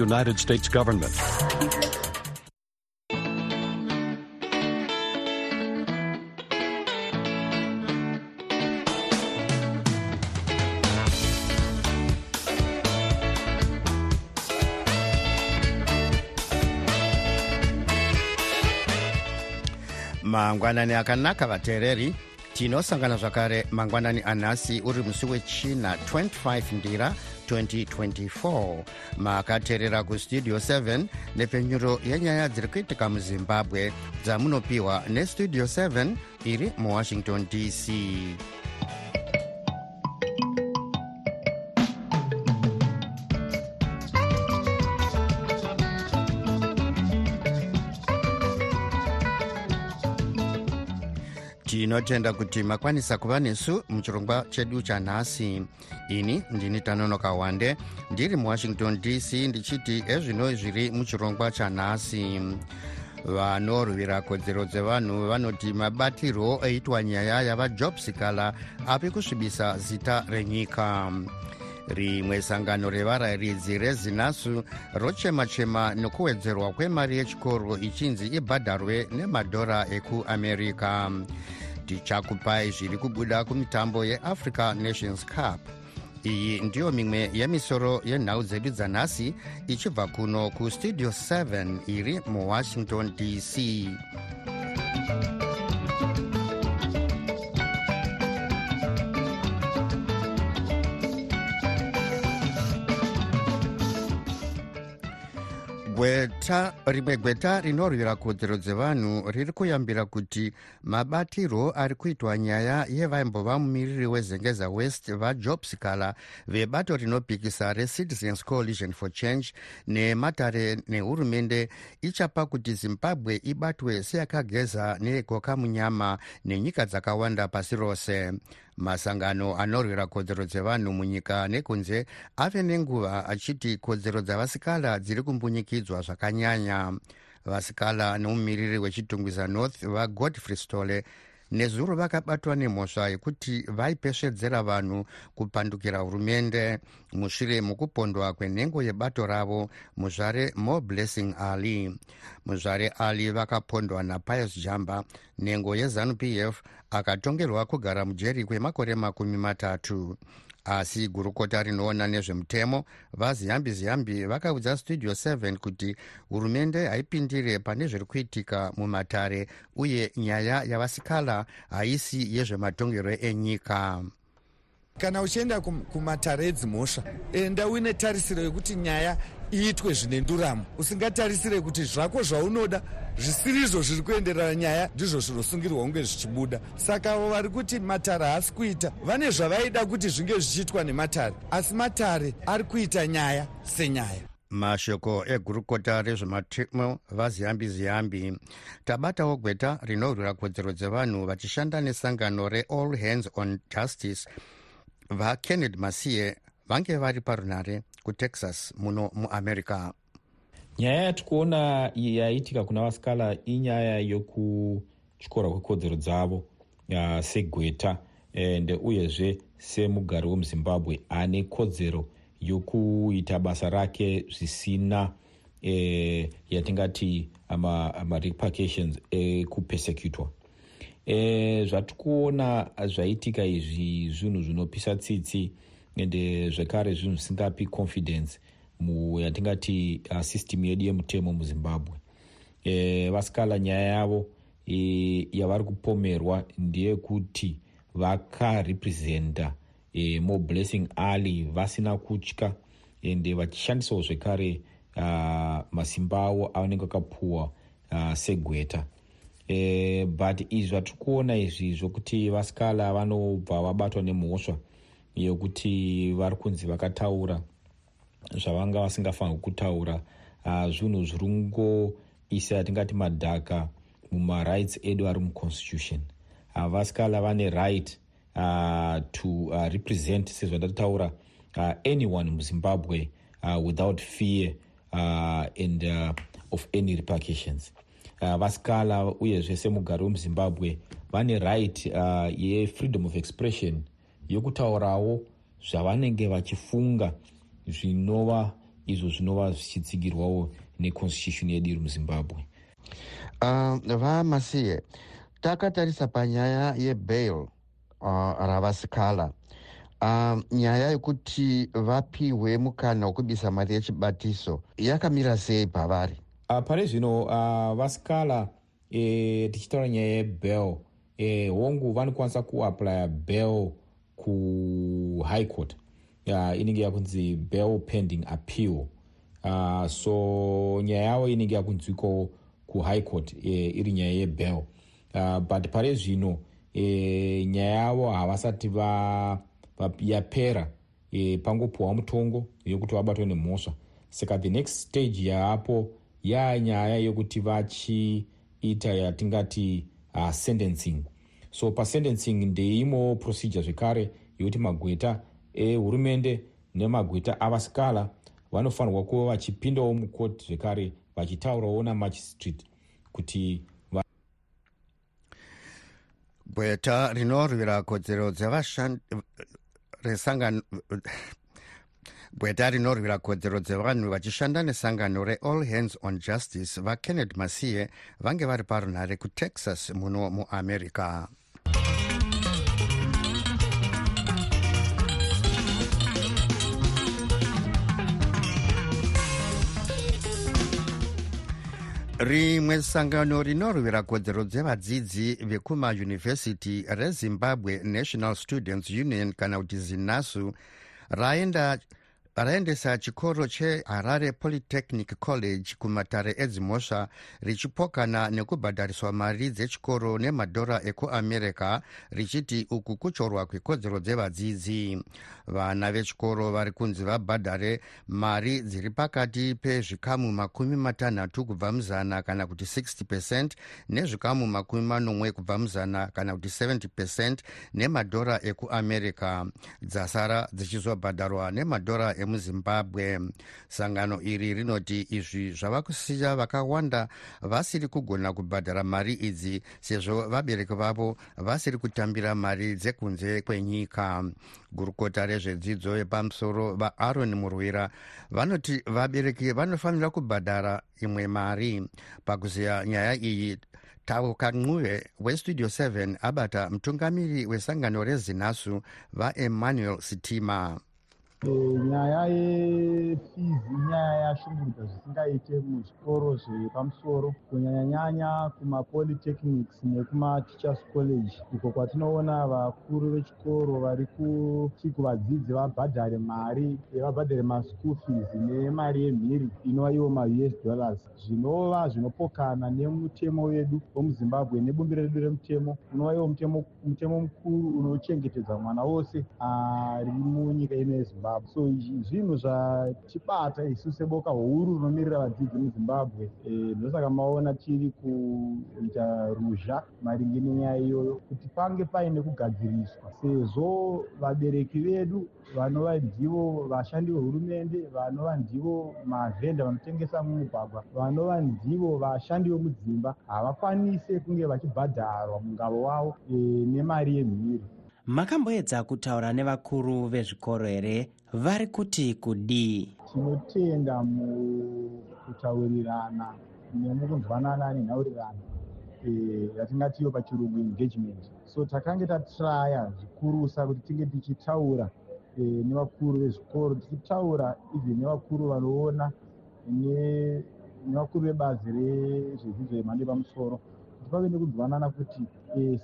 United States government. mangwanani akanaka vateereri. Tinosangana zvakare. Mangwanani anhasi uri musi wechina 25 ndira 2024 makateerera kustudio 7 nepfenyuro yenyaya dziri kuitika muzimbabwe dzamunopiwa nestudio 7 iri muwashington dc tinotenda kuti makwanisa kuva nesu muchirongwa chedu chanhasi ini ndini tanonoka wande ndiri muwashington dc ndichiti ezvino zviri muchirongwa chanhasi vanorwira kodzero dzevanhu vanoti mabatirwo eitwa nyaya yavajobsikala api kusvibisa zita renyika. Rimwe sangano revarayiridzi rezinasu rochema-chema nekuwedzerwa kwemari yechikoro ichinzi ibhadharwe nemadhora ekuamerica tichakupai zviri kubuda kumitambo yeafrica nations cup. Iyi ndiyo mimwe yemisoro yenhau dzedu dzanhasi ichibva kuno kustudio 7 iri muwashington dc gweta rimwe gweta rinorwira kodzero dzevanhu riri kuyambira kuti mabatirwo ari kuitwa nyaya yevaimbova mumiriri wezengeza west vajobsikala vebato rinopikisa recitizens coalition for change nematare nehurumende ichapa kuti zimbabwe ibatwe seyakageza neyegoka munyama nenyika dzakawanda pasi rose masangano anorwira kodzero dzevanhu munyika nekunze ave nenguva achiti kodzero dzavasikala dziri kumbunyikidzwa zvakanyanya. Vasikala nomumiriri wechitungwiza north vagodfrey stole nezuro vakabatwa nemhosva yekuti vaipesvedzera vanhu kupandukira hurumende. Mushure mukupondwa kwenhengo yebato ravo muzvare mo blessing ali. Muzvare ali vakapondwa napius jamba nhengo yezanup f akatongerwa kugara mujeri kwemakore makumi matatu asi gurukota rinoona nezvemutemo vaziyambi ziyambi vakaudza studio 7 kuti hurumende haipindire pane zviri kuitika mumatare uye nyaya yavasikala haisi yezvematongero enyika kana uchienda kumatare edzimhosva enda uine tarisiro yekuti nyaya iitwe zvine nduramo. Usingatarisire kuti zvako zvaunoda zvisirizvo zviri kuenderera nyaya ndizvo zvinosungirwa kunge zvichibuda. Saka avo vari kuti matare haasi kuita vane zvavaida kuti zvinge zvichiitwa nematare. Asi matare ari kuita nyaya senyaya. Mashoko egurukota rezvematemo vaziyambi ziyambi. Tabatawo gweta rinorwira kodzero dzevanhu vachishanda nesangano reall hands on justice vakennedy masiye vange vari parunare kutexas muno muamerica. Nyaya yatikuona yaitika kuna vasikala inyaya yokutyora kwekodzero dzavo uh, segweta and uyezve semugari wemuzimbabwe ane kodzero yokuita basa rake zvisina eh, yatingati amarepercussions ekupersecutwa eh, zvatikuona zvaitika izvi zvinhu zvinopisa tsitsi ende zvekare zvinhu zvisingapi confidence muyatingati uh, system yedu yemutemo muzimbabwe. E, vasikala nyaya yavo e, yavari kupomerwa ndeyekuti vakarepresenta e, mo blessing ali vasina kutya ende vachishandisawo zvekare uh, masimba avo avanenge vakapuwa uh, segweta e, but izvi zvatiri kuona izvi zvokuti vasikala vanobva vabatwa nemhosva yokuti vari kunzi vakataura zvavanga vasingafaniri kutaura. Uh, zvinhu zviri kungoisa yatingati madhaka mumarights edu ari muconstitution. Uh, vasikala vane right uh, to uh, represent sezvatataura uh, anyone muzimbabwe uh, without fear uh, and uh, of any repercussions uh, vasikala uyezve semugari wemuzimbabwe vane right uh, yefreedom of expression yokutaurawo zvavanenge vachifunga zvinova izvo zvinova zvichitsigirwawo neconstitution yedu iri muzimbabwe. Uh, vamasiye takatarisa panyaya yebail uh, ravasikala. Uh, nyaya yekuti vapiwe mukana wekubisa mari yechibatiso yakamira sei pavari uh, pane zvino uh, vasikala e, tichitaura nyaya yebail e, hongu vanokwanisa kuaplya bail kuhigh court. Uh, inenge yakunzi bail pending appeal. Uh, so nyaya yavo inenge yakunzwikawo kuhigh court e, iri nyaya yebail uh, but pare zvino e, nyaya yavo havasati va, va, yapera e, pangopiwa mutongo yekuti vabatwe nemhosva. Saka the next stage yaapo yanyaya yekuti vachiita yatingati uh, sentencing. So pasentencing ndeimwewo procedure zvekare yekuti magweta ehurumende nemagweta avasikala vanofanirwa kuva vachipindawo mukoti zvekare vachitaurawo namagistrate kuti gweta rinorwira kodzero dzevashandi resangano gweta rinorwira kodzero dzevanhu vachishanda nesangano reall hands on justice vakenneth masiye vange vari parunhare kutexas muno muamerica. Rimwe sangano rinorwira kodzero dzevadzidzi vekumayunivhesiti rezimbabwe national students union kana kuti zinasu raenda raendesa chikoro cheharare polytechnic college kumatare edzimhosva richipokana nekubhadhariswa mari dzechikoro nemadhora ekuamerica richiti uku kuchorwa kwekodzero dzevadzidzi. Vana vechikoro vari kunzi vabhadhare mari dziri pakati pezvikamu makumi matanhatu kubva muzana kana kuti 60 pecent nezvikamu makumi manomwe kubva muzana kana kuti 70 pecent nemadhora ekuamerica dzasara dzichizobhadharwa nemadhora emuzimbabwe. Sangano iri rinoti izvi zvava kusiya vakawanda vasiri kugona kubhadhara mari idzi sezvo vabereki vavo vasiri kutambira mari dzekunze kwenyika. Gurukota rezvedzidzo yepamusoro vaaron murwira vanoti vabereki vanofanira kubhadhara imwe mari. Pakuziya nyaya iyi tauka ncuve westudio 7 abata mutungamiri wesangano rezinasu vaemmanuel sitima nyaya yefizi inyaya yashungurudza zvisingaite muzvikoro zvepamusoro kunyanyanyanya kumapolytechnics nekumatichers college uko kwatinoona vakuru vechikoro vari kuti kuvadzidzi vabhadhare mari vabhadhare maschool fees nemari yemhiri inova iwo maus dollars. Zvinova zvinopokana nemutemo wedu wemuzimbabwe nebumbiro redu remutemo. Unova iwo mutemo mukuru unochengetedza mwana wose ari munyika ino yezimbabwe zimbabwe. So zvinhu zvatibata isu seboka huru rinomirira vadzidzi muzimbabwe ndosaka maona tiri kuita ruzha maringe nenyaya iyoyo kuti pange paine kugadziriswa. Sezvo vabereki vedu vanova ndivo vashandi vehurumende vanova ndivo mavhenda vanotengesa mumugwagwa vanova ndivo vashandi vemudzimba havakwanise kunge vachibhadharwa mungavo wavo nemari yemhiri. Makamboedza kutaura nevakuru vezvikoro here vari kuti kudii? Tinotenda mukutaurirana nemukunzwanana nenhaurirano yatingatiyo pachirungu engagement. So takange tatraya zvikurusa kuti tinge tichitaura nevakuru vezvikoro tichitaura even nevakuru vanoona nevakuru vebazi rezvedzidzo yemhando yepamusoro kuti pave nekunzwanana kuti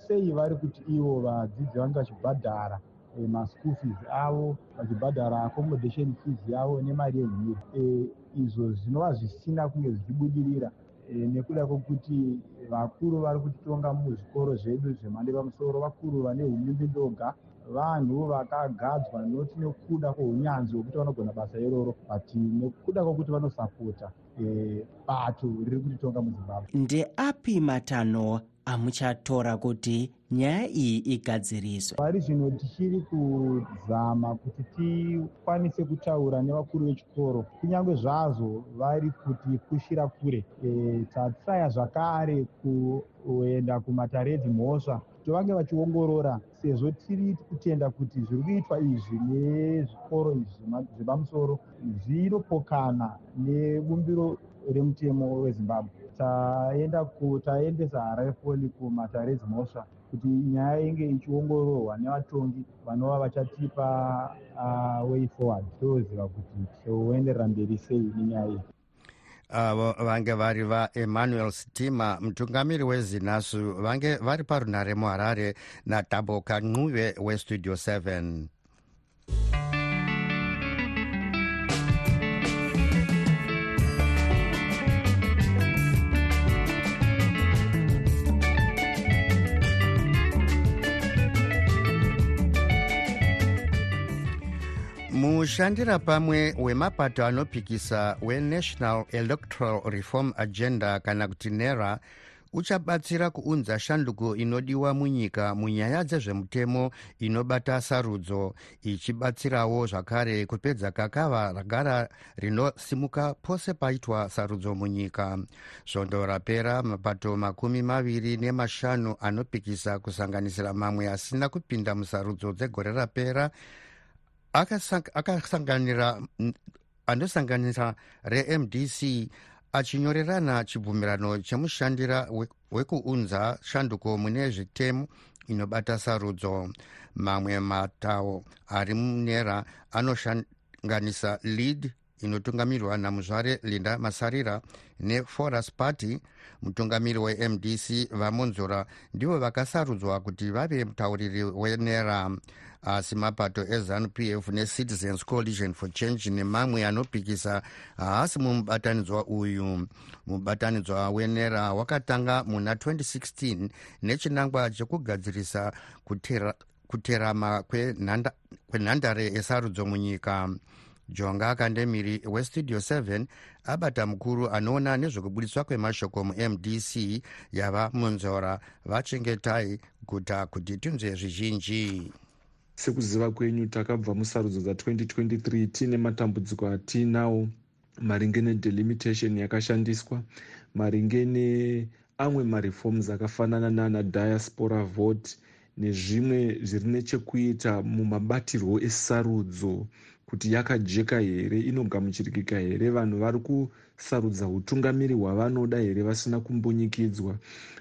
sei vari kuti ivo vadzidzi vange vachibhadhara maschool fees avo vachibhadhara accommodation fees yavo nemari yemhiri. Izvo zvinova zvisina kunge zvichibudirira nekuda kwokuti vakuru vari kutitonga muzvikoro zvedu zvemhando yepamusoro vakuru vane unyimbi ndoga vanhu vakagadzwa noti nekuda kweunyanzvi hwekuti vanogona basa iroro but nekuda kwokuti vanosapota bato riri kutitonga muzimbabwe. Ndeapi matanho amuchatora kuti nyaya iyi igadziriswe. Pari zvino tichiri kuzama kuti tikwanise kutaura nevakuru vechikoro. Kunyange zvazvo vari kuti pushira kure e, tatsaya zvakare kuenda kumatare edzimhosva kuti vange vachiongorora sezvo tiri kutenda kuti zviri kuitwa izvi nezvikoro izvi zvepamusoro zvinopokana nebumbiro remutemo wezimbabwe taenda taendesa harare poli kumatareds mhosva kuti nyaya inge ichiongororwa nevatongi vanova vachatipa uh, way forward. Toziva kuti touenderera mberi sei nenyaya iyi. Avo uh, vange vari vaemmanuel stima mutungamiri wezinasu vange vari parunhare muharare nataboka ncuve westudio 7 mushandira pamwe wemapato anopikisa wenational electoral reform agenda kana kuti nera uchabatsira kuunza shanduko inodiwa munyika munyaya dzezvemutemo inobata sarudzo ichibatsirawo zvakare kupedza kakava ragara rinosimuka pose paitwa sarudzo munyika. Svondo rapera mapato makumi maviri nemashanu anopikisa kusanganisira mamwe asina kupinda musarudzo dzegore rapera akasanganira anosanganira remdc achinyorerana chibvumirano chemushandira wekuunza shanduko mune zvitemo inobata sarudzo. Mamwe matawo ari munera anoshanganisa lead inotungamirwa namuzvare linda masarira neforest party. Mutungamiri wemdc vamonzora ndivo vakasarudzwa kuti vave mutauriri wenera asi mapato ezanup f necitizens coalition for change nemamwe anopikisa haasi mumubatanidzwa uyu. Mubatanidzwa wenera wakatanga muna 2016 nechinangwa chekugadzirisa kuterama kwenhandare yesarudzo munyika jonga kandemiri westudio 7 abata mukuru anoona nezvekubudiswa kwemashoko mumdc yava munzora. Vachengetai guta kuti tinzwe zvizhinji. Sekuziva kwenyu takabva musarudzo dza2023 tiine matambudziko atiinawo maringe nedelimitation yakashandiswa maringe neamwe mareforms akafanana nana diaspora vote nezvimwe zviri nechekuita mumabatirwo esarudzo kuti yakajeka here inogamuchirikika here. Vanhu vari kusarudza utungamiri hwavanoda here vasina kumbunyikidzwa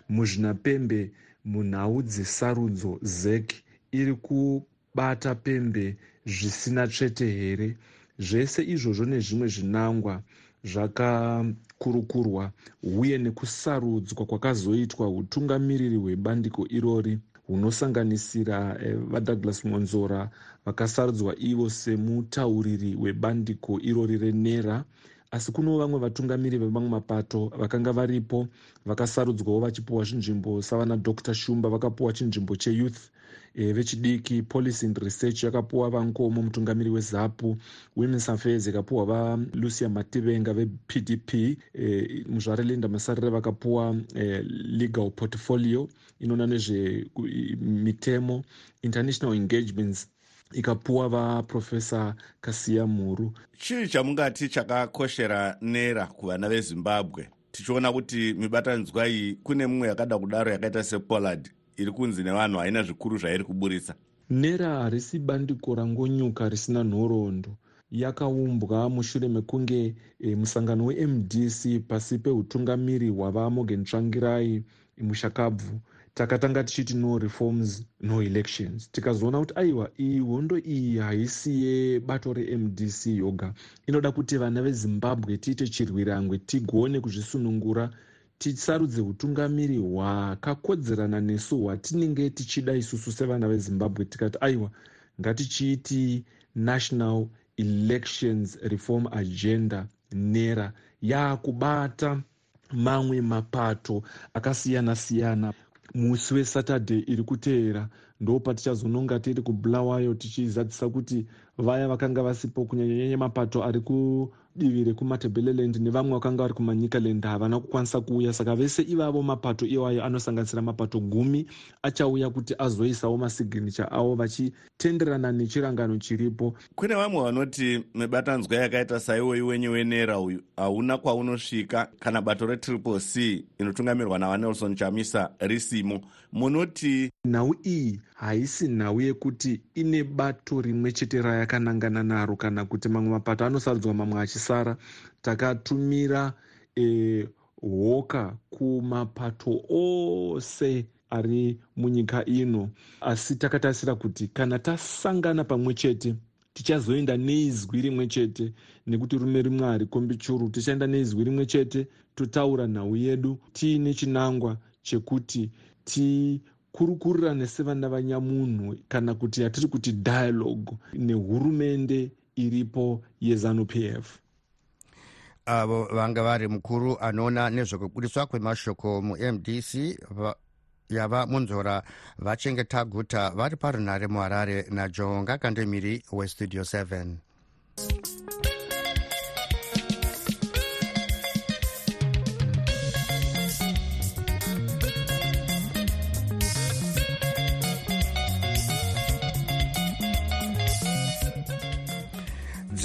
muzvinapembe munhau dzesarudzo zek iri kubata pembe zvisina tsvete here. Zvese izvozvo nezvimwe zvinangwa zvakakurukurwa uye nekusarudzwa kwakazoitwa utungamiriri hwebandiko irori hunosanganisira eh, vadouglas monzora vakasarudzwa ivo semutauriri webandiko irori renera asi kunewo vamwe vatungamiri vemamwe mapato vakanga varipo vakasarudzwawo vachipiwa chinzvimbo savana dr shumba vakapiwa chinzvimbo cheyouth e, vechidiki policy and research yakapiwa vankomo mutungamiri wezapu womens affairs ikapiwa valucia mativenga vepdp e, eh, muzvare linda masarire vakapiwa e, legal portfolio inoona nezvemitemo international engagements ikapuwa vaprofesa kasiya muru. Chii chamungati chakakoshera nera kuvana vezimbabwe? Tichiona kuti mibatanidzwa iyi kune mumwe yakada kudaro yakaita sepollard. Iri kunzi nevanhu haina zvikuru zvairi kuburisa. Nera harisi bandiko rangonyuka risina nhoroondo. Yakaumbwa mushure mekunge e, musangano wemdc pasi peutungamiri hwavamogen tsvangirai mushakabvu takatanga tichiti no reforms no elections. Tikazoona kuti aiwa iyi hondo iyi haisi yebato remdc yoga. Inoda kuti vana vezimbabwe tiite chirwirangwe tigone kuzvisunungura tisarudze utungamiri hwakakodzerana nesu hwatinenge tichida isusu sevana vezimbabwe tikati aiwa ngatichiiti national elections reform agenda nera. Yaakubata mamwe mapato akasiyana-siyana. Musi wesaturday iri kuteera ndo patichazononga tiri kubulawayo tichizadzisa kuti vaya vakanga vasipo kunyanyanyanya mapato ari divi rekumatebeleland nevamwe vakanga vari kumanyikaland havana kukwanisa kuuya. Saka vese ivavo mapato iwayo anosanganisira mapato gumi achauya kuti azoisawo masignature avo vachitenderana nechirangano chiripo. Kune vamwe vanoti mibatanzwa yakaita saiwoyi wenye wenera uyu hauna kwaunosvika. Kana bato retriple c inotungamirwa navanelson chamisa risimo munoti nhau iyi haisi nhau yekuti ine bato rimwe chete rayakanangana naro kana kuti mamwe mapato anosadzwa mamwe achisara takatumira e, hoka kumapato ose ari munyika ino. Asi takatarisira kuti kana tasangana pamwe chete tichazoenda neizwi rimwe chete nekuti rume rimwe harikombi churu tichaenda neizwi rimwe chete totaura nhau yedu. Tiine chinangwa chekuti tikurukurirane sevana vanyamunhu kana kuti yatiri kuti dialogue nehurumende iripo yezanup f avo vanga vari mukuru anoona nezvekubudiswa kwemashoko mumdc yava munzora vachengeta guta vari parunhare muharare najonga kandemiri westudio 7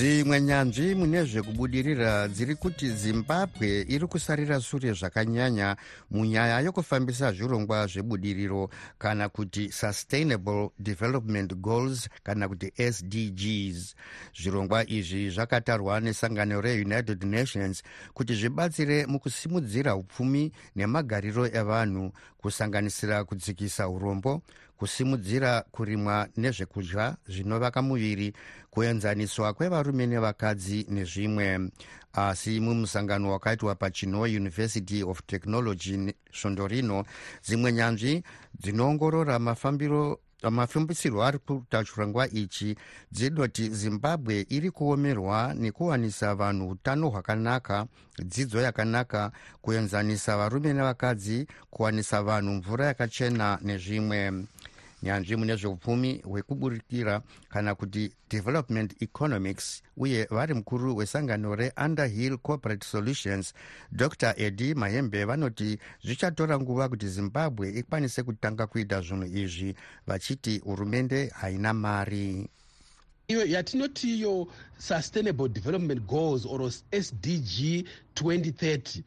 dzimwe nyanzvi mune zvekubudirira dziri kuti zimbabwe iri kusarira sure zvakanyanya munyaya yokufambisa zvirongwa zvebudiriro kana kuti sustainable development goals kana kuti sdgs zvirongwa izvi zvakatarwa nesangano reunited nations kuti zvibatsire mukusimudzira upfumi nemagariro evanhu kusanganisira kudzikisa urombo kusimudzira kurimwa nezvekudya zvinovaka muviri kuenzaniswa kwevarume nevakadzi nezvimwe. Asi mumusangano wakaitwa pachino university of technology svondo rino dzimwe nyanzvi dzinoongorora mafambiro mafambisirwo ari kuita chirongwa ichi dzinoti zimbabwe iri kuomerwa nekuwanisa vanhu utano hwakanaka dzidzo yakanaka kuenzanisa varume nevakadzi kuwanisa vanhu mvura yakachena nezvimwe nyanzvi mune zveupfumi hwekuburikira kana kuti development economics uye vari mukuru wesangano reunderhill corporate solutions dr. Edi mahembe vanoti zvichatora nguva kuti zimbabwe ikwanise kutanga kuita zvinhu izvi vachiti hurumende haina mari. Iyo yatinoti iyo sustainable development goals or sdg 2030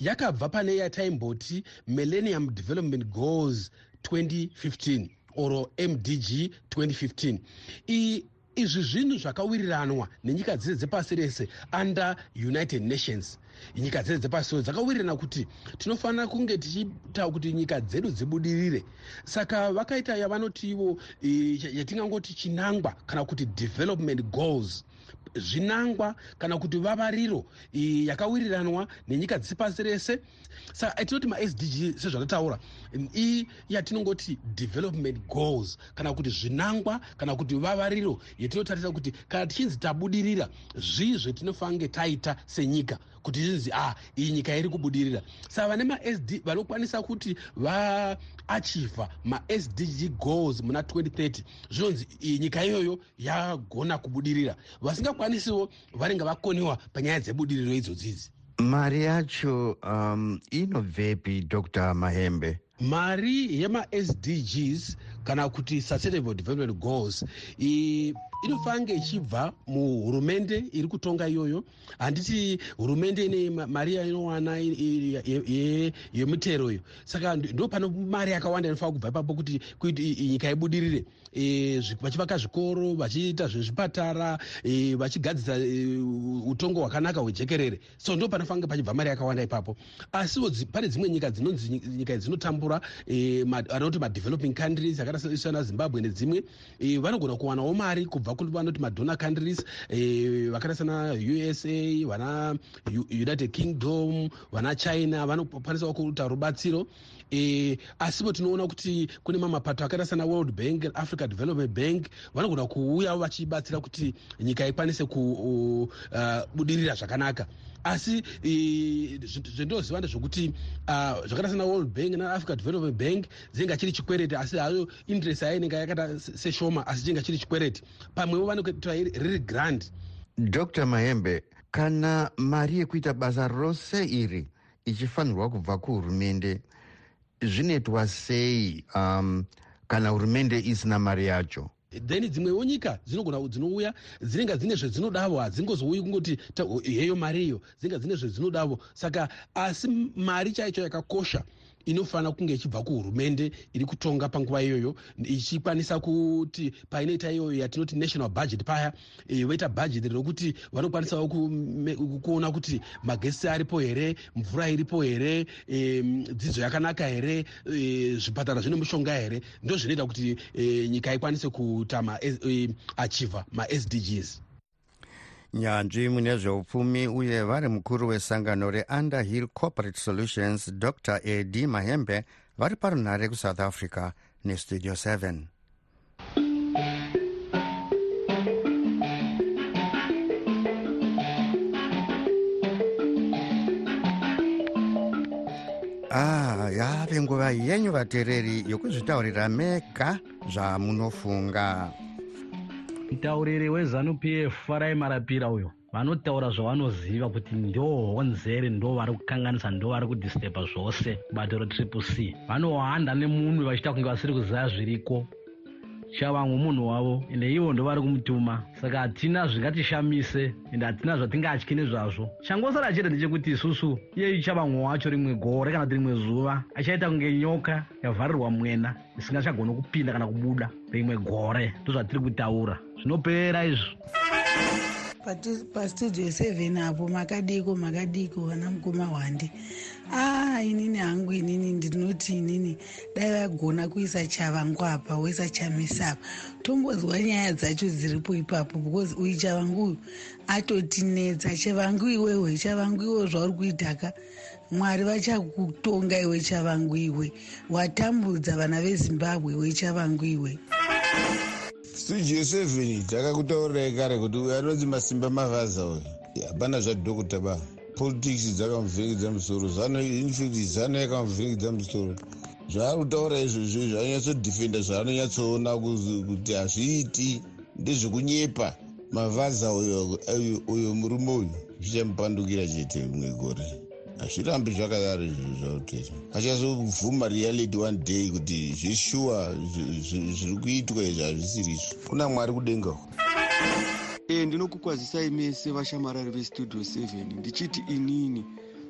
yakabva pane yataimboti millennium development goals 2015 or mdg 2015 izvi zvinhu zvakawiriranwa nenyika dzese dzepasi rese under united nations. Nyika dzese dzepasi rose dzakawirirana kuti tinofanira kunge tichiita kuti nyika dzedu dzibudirire. Saka vakaita yavanoti ivo yatingangoti chinangwa kana kuti development goals zvinangwa kana kuti vavariro yakawiriranwa nenyika dzisi pasi rese. Saka tinoti masdg sezvatataura i yatinongoti development goals kana kuti zvinangwa kana kuti vavariro yatinotarisa kuti kana tichinzi tabudirira zvii zvetinofange taita senyika kuti zvinzi ah, iyi nyika iri kubudirira. Saka vane masd vanokwanisa kuti vaachivha masdg goals muna 2030 zvinonzi iyi nyika iyoyo yagona kubudirira. Vasingakwanisiwo vanenge vakoniwa panyaya dzebudiriro idzodzidzi mari yacho um, inobvepi dr mahembe? Mari yemasdgs kana kuti sustainable development goals inofange ichibva muhurumende iri kutonga iyoyo. Handiti hurumende ine mari yainowana yemutero iyo. Saka ndo pano mari yakawanda inofanira kubva ipapo kuti nyika ibudirire. Vachivaka zvikoro vachiita zvezvipatara vachigadzisa utongo hwakanaka hwejekerere. So ndo panofanira pachibva mari yakawanda ipapo. Asiwo pane dzimwe nyika dzinonzi nyika dzinotambura vanoti madeveloping countries sana zimbabwe nedzimwe vanogona kuwanawo mari kubva vanoti madonor countries vakaita sana usa vana united kingdom vana china vanokwanisawo kuita rubatsiro e, asivo tinoona kuti kune mamapato akaita sana world bank africa development bank vanogona kuuyawo vachibatsira kuti nyika ikwanise kubudirira uh, zvakanaka. Asi zvendoziva ndezvokuti zvakaita sana world bank naafrica development bank dzinenge chiri chikwereti asi hayo interest yayo inenge yakaita seshoma asi chinenge chiri chikwereti pamwevo vanokuita riri grand. Dr mahembe kana mari yekuita basa rose iri ichifanirwa kubva kuhurumende zvinoitwa sei um, kana hurumende isina mari yacho? Then dzimwewo nyika dzinogona dzinouya dzinenge dzine zvedzinodavo hadzingozouyi kungoti heyo mari iyo dzinenge dzine zvedzinodavo saka asi mari chaicho yakakosha inofanira kunge ichibva kuhurumende iri kutonga panguva iyoyo ichikwanisa kuti painoita iyoyo yatinoti national budget paya e, voita bhajeti rokuti vanokwanisawo kuona kuti magesi aripo here mvura iripo here e, dzidzo yakanaka here e, zvipatara zvine mushonga here. Ndo zvinoita kuti nyika ikwanise kuita maachievha masdgs nyanzvi mune zveupfumi uye vari mukuru wesangano reunderhill corporate solutions dr. Ed mahembe vari parunhare kusouth africa nestudio 7 ah yave nguva yenyu vateereri yokuzvitaurira mega zvamunofunga mutauriri wezanup f farai marapira uyo. Vanotaura zvavanoziva kuti ndo honzere ndo vari kukanganisa ndo vari kudhistepa zvose bato retriple c. Vanohanda nemunwe vachiita kunge vasiri kuziva zviriko. Chavamwe munhu wavo ende ivo ndo vari kumutuma saka hatina zvingatishamise ende hatina zvatingatyi nezvazvo. Changosara chete ndechekuti isusu iye chavamwe wacho rimwe gore kana kuti rimwe zuva achaita kunge nyoka yavharirwa mwena isingachagoni kupinda kana kubuda rimwe gore. Ndo zvatiri kutaura zvinopera izvo. Pastudio seven apo makadiko makadiko vana mukoma hwandi a inini hangu inini ndinoti inini dai vagona kuisa chavangu apa woisa chamisa apa. Tombonzwa nyaya dzacho dziripo ipapo because uyu chavangu uyu atotinetsa chavangu iwewe chavangu iwewe zvauri kuitaka. Mwari vachakutonga iwe chavangu iwe watambudza vana vezimbabwe wechavangu iwe studio seven takakutaurirai kare kuti uyo anonzi masimba mavhaza uyu. Hapana zvadhokota ba. Politics dzakamuvhiringidza musoro zano infact zano yakamuvhiringidza musoro. Zvaari kutaura izvozvo zvanyatsodhifenda zvaanonyatsoona kuti hazviiti ndezvekunyepa mavhaza uyo murume uyu. Zvichamupandukira chete rimwe gore hazvirambi zvakadaro izvo zvautera achazobvuma reality one day kuti zvishuwa zviri kuitwa izvi hazvisiri izvo kuna mwari kudengawo e ndinokukwazisai mese vashamarari vestudio 7 ndichiti inini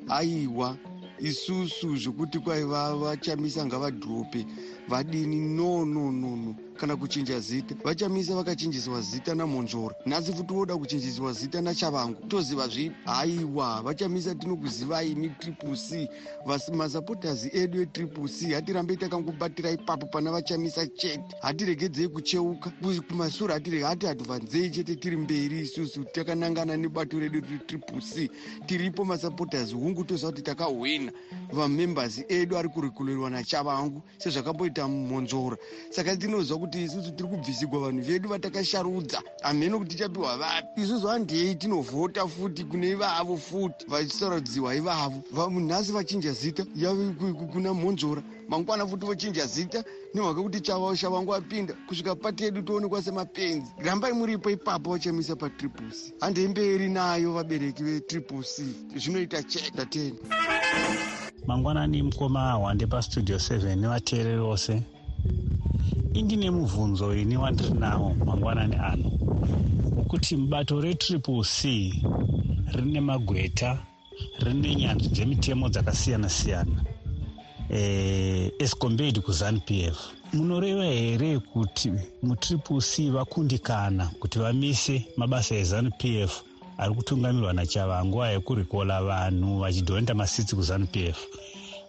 aiwa isusu zvekuti kwai vachamisa ngavadhrope vadini. No no no kana kuchinja zita vachamisa vakachinjiswa zita namhonzvora nhasi futi voda kuchinjiswa zita nachavangu. Toziva zvipi haiwa vachamisa tinokuziva imi triple c. Masapotazi edu etriple c hatirambe takangobatira ipapo pana vachamisa chete. Hatiregedzei kucheuka. Kumashure hatirege hati hadvanzei chete tiri mberi isusu. Takanangana nebato redu retriple c. Tiripo masapotazi hungu toziva kuti takahwina. Vamembers edu ari kurikulerwa nachavangu sezvakamboita mhonzvora saka tinoziva kuti isusu tiri kubvisigwa vanhu vedu vatakasharudza. Hameno kuti tichapiwa vapi. Isusu handei tinovhota futi kune ivavo futi vachisarudziwa ivavo nhasi vachinja zita kuna mhonzvora mangwana futi vochinja zita nemhaka kuti chavausha vangu vapinda kusvika pati yedu toonekwa semapenzi. Rambai muripo ipapo vachamisa patriple c. Handei mberi nayo vabereki vetriple c. Zvinoita cheda teni mangwanani mukoma hwande pastudio 7 nevateereri vose. Indine mubvunzo ini wandiri nawo mangwanani ano. Wokuti mubato retriple c rine magweta rine nyanzvi dzemitemo dzakasiyana-siyana. E, as compared kuzanup f. Munoreva here kuti mutriple c vakundikana kuti vamise mabasa ezanup f ari kutungamirwa nachavanguva yekurikola vanhu vachidhoneta masitsi kuzanup f.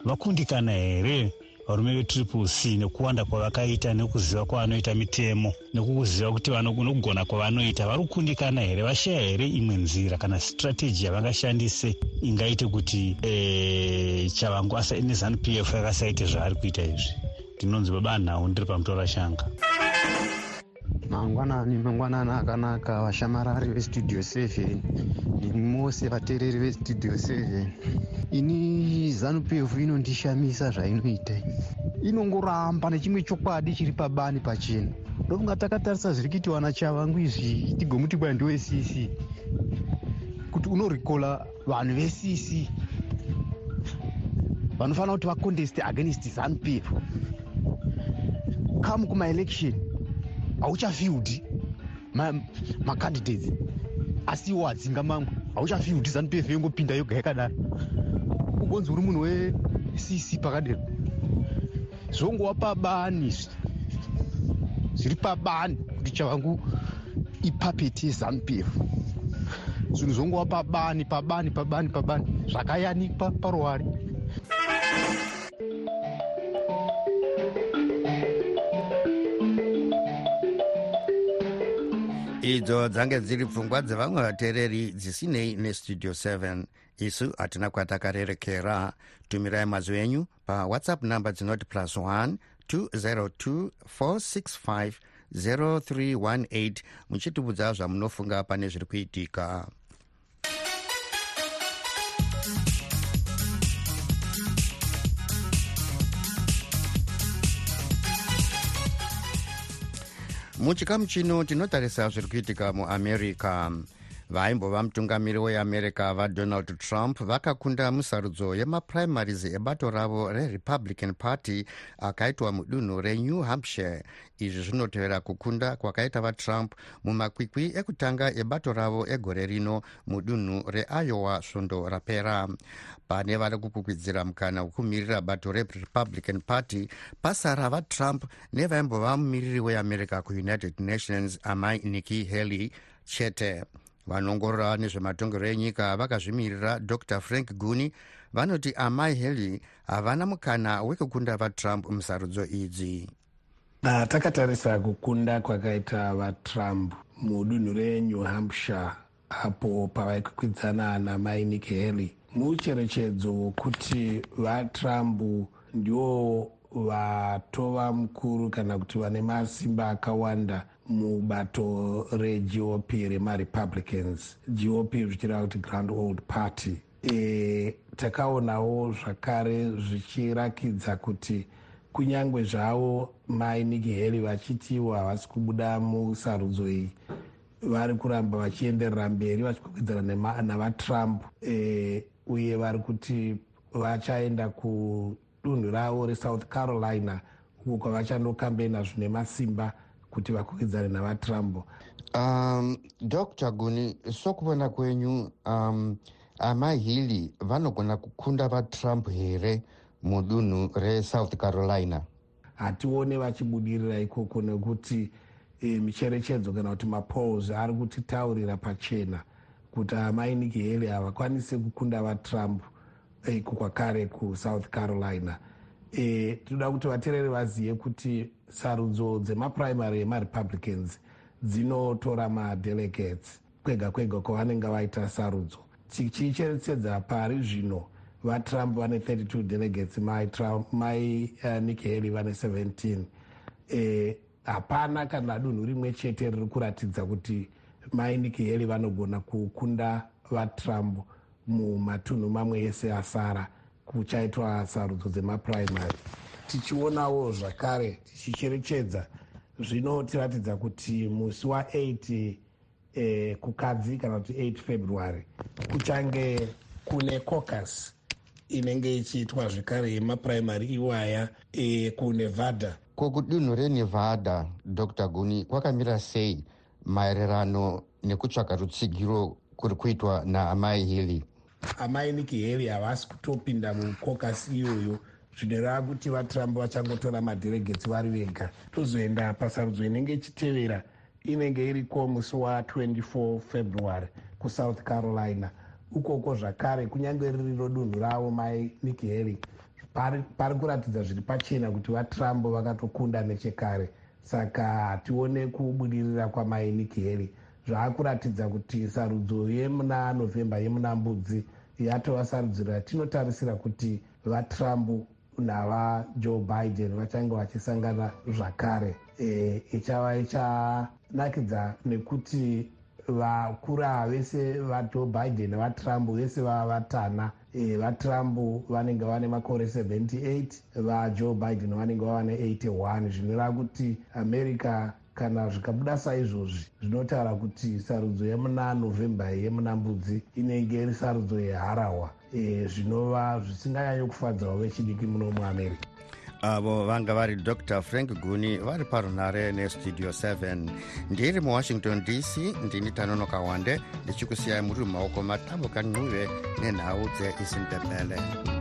Vakundikana here? Varume vetriple c nekuwanda kwavakaita nekuziva kwavanoita mitemo nekukuziva kuti nokugona kwavanoita. Vari kukundikana here? Vashaya here imwe nzira kana strategy yavangashandise ingaite kuti e, chavangu nezanup f yakasaite zvaari kuita izvi? Ndinonzi baba nhau ndiri pamutora shanga mangwanani mangwanani akanaka. Vashamarari vestudio 7 nemose vateereri vestudio 7 ini zanup f inondishamisa zvainoita inongoramba nechimwe chokwadi chiri pabani pachena. Ndofunga takatarisa zviri kuitiwa nachavangu izvi tigomuti kwai ndiwesisi kuti unorikola vanhu vecc vanofanira kuti vaconteste against zanupf come kumaelection hauchafiudi macandidates asiwo adzinga mamwe hauchafiudi zanupf yongopinda yoga yakadaro. Ugonzi uri munhu wecc pakadero. Zvongova pabani zviri pabani kuti chavangu ipapeti yezanupf zvinhu zvongova pabani pabani pabani pabani zvakayanikwa paruware idzo dzange dziri pfungwa dzevamwe vateereri dzisinei nestudio 7 isu hatina kwatakarerekera. Tumirai mazwi enyu pawhatsapp namba dzinoti plus 1 202 465 0318 muchitibudza zvamunofunga pane zviri kuitika muchikamu chino tinotarisa zviri kuitika muamerica vaimbova mutungamiri weamerica vadonald trump vakakunda musarudzo yemaprimaries ebato ravo rerepublican party akaitwa mudunhu renew hampshire. Izvi zvinotevera kukunda kwakaita vatrump mumakwikwi ekutanga ebato ravo egore rino mudunhu reiowa svondo rapera. Pane vari kukwikwidzira mukana wekumirira bato rerepublican party pasara vatrump nevaimbova mumiriri weamerica kuunited nations amai nikki haley chete vanongorora nezvematongero enyika vakazvimirira dr. Frank guni vanoti amai haley havana mukana wekukunda vatrump musarudzo idzi. Takatarisa kukunda kwakaita vatrump mudunhu renew hampshire apo pavaikwikwidzana namai nikki haley. Mucherechedzo wekuti vatrump ndio vatova mukuru kana kuti vane masimba akawanda mubato regop remarepublicans gop zvichireva kuti grand old party. E, takaonawo zvakare zvichirakidza kuti kunyange zvavo mai niki heli vachitiwo havasi kubuda musarudzo iyi vari kuramba vachienderera mberi vachikwikwidzana navatrump. E, uye vari kuti vachaenda kudunhu ravo resouth carolina uko kwavachandokambena zvine masimba kuti vakwikwidzane navatrump um, dr guni sokuvona kwenyu um, amahili vanogona kukunda vatrump here mudunhu resouth carolina? Hatione vachibudirira ikoko nekuti e, micherechedzo kana kuti mapolls ari kutitaurira pachena kuti amainiki heli havakwanisi kukunda vatrump iko kwakare kusouth carolina. E, tinoda kuti vateereri vazive kuti sarudzo dzemaprimary emarepublicans dzinotora madelegates kwega kwega kwavanenge vaita sarudzo. Tichicherechedza pari zvino vatrump vane 32 delegates mai, uh, niki heli vane 17 e, hapana kana dunhu rimwe chete riri kuratidza kuti mai niki heli vanogona kukunda vatrump mumatunhu mamwe ese asara kuchaitwa sarudzo dzemaprimary tichionawo zvakare tichicherechedza zvinotiratidza kuti musi wa8 eh, kukadzi kana kuti 8 february kuchange kune cocus inenge ichiitwa zvekare yemaprimary iwaya e, kunevhadha kokudunhu renevhadha dr guni kwakamira sei maererano nekutsvaga rutsigiro kuri kuitwa naamai hili amai niki heli havasi kutopinda mucocus iyoyo zvinoreva kuti vatrump vachangotora madelegates vari vega tozoenda pasarudzo inenge ichitevera inenge iriko musi wa24 february kusouth carolina. Ukoko zvakare kunyange ririro dunhu ravo niki heli pari, pari kuratidza zviri pachena kuti vatrump vakatokunda nechekare. Saka hatione kubudirira kwamai niki heli zvaakuratidza kuti sarudzo yemuna novhemba yemuna mbudzi yatova sarudzo ratinotarisira kuti vatrump navajoe biden vachange vachisangana zvakare. E, ichava ichanakidza nekuti vakuru ava vese vajoe biden nevatrump vese vava vatana. E, vatrump vanenge vane makore 78 vajoe biden vanenge vava ne81 zvinoreva kuti america kana zvikabuda saizvozvi zvinotaura kuti sarudzo yemuna novhemba yemuna mbudzi inenge iri sarudzo yeharahwa e, zvinova zvisinganyanyo kufadzawo vechidiki muno muamerica. Avo vanga vari dr frank guni vari parunhare nestudio 7 ndiri muwashington dc ndini tanonoka wande ndichikusiyai muri mumaoko matambo kancuve nenhau dzeisindebele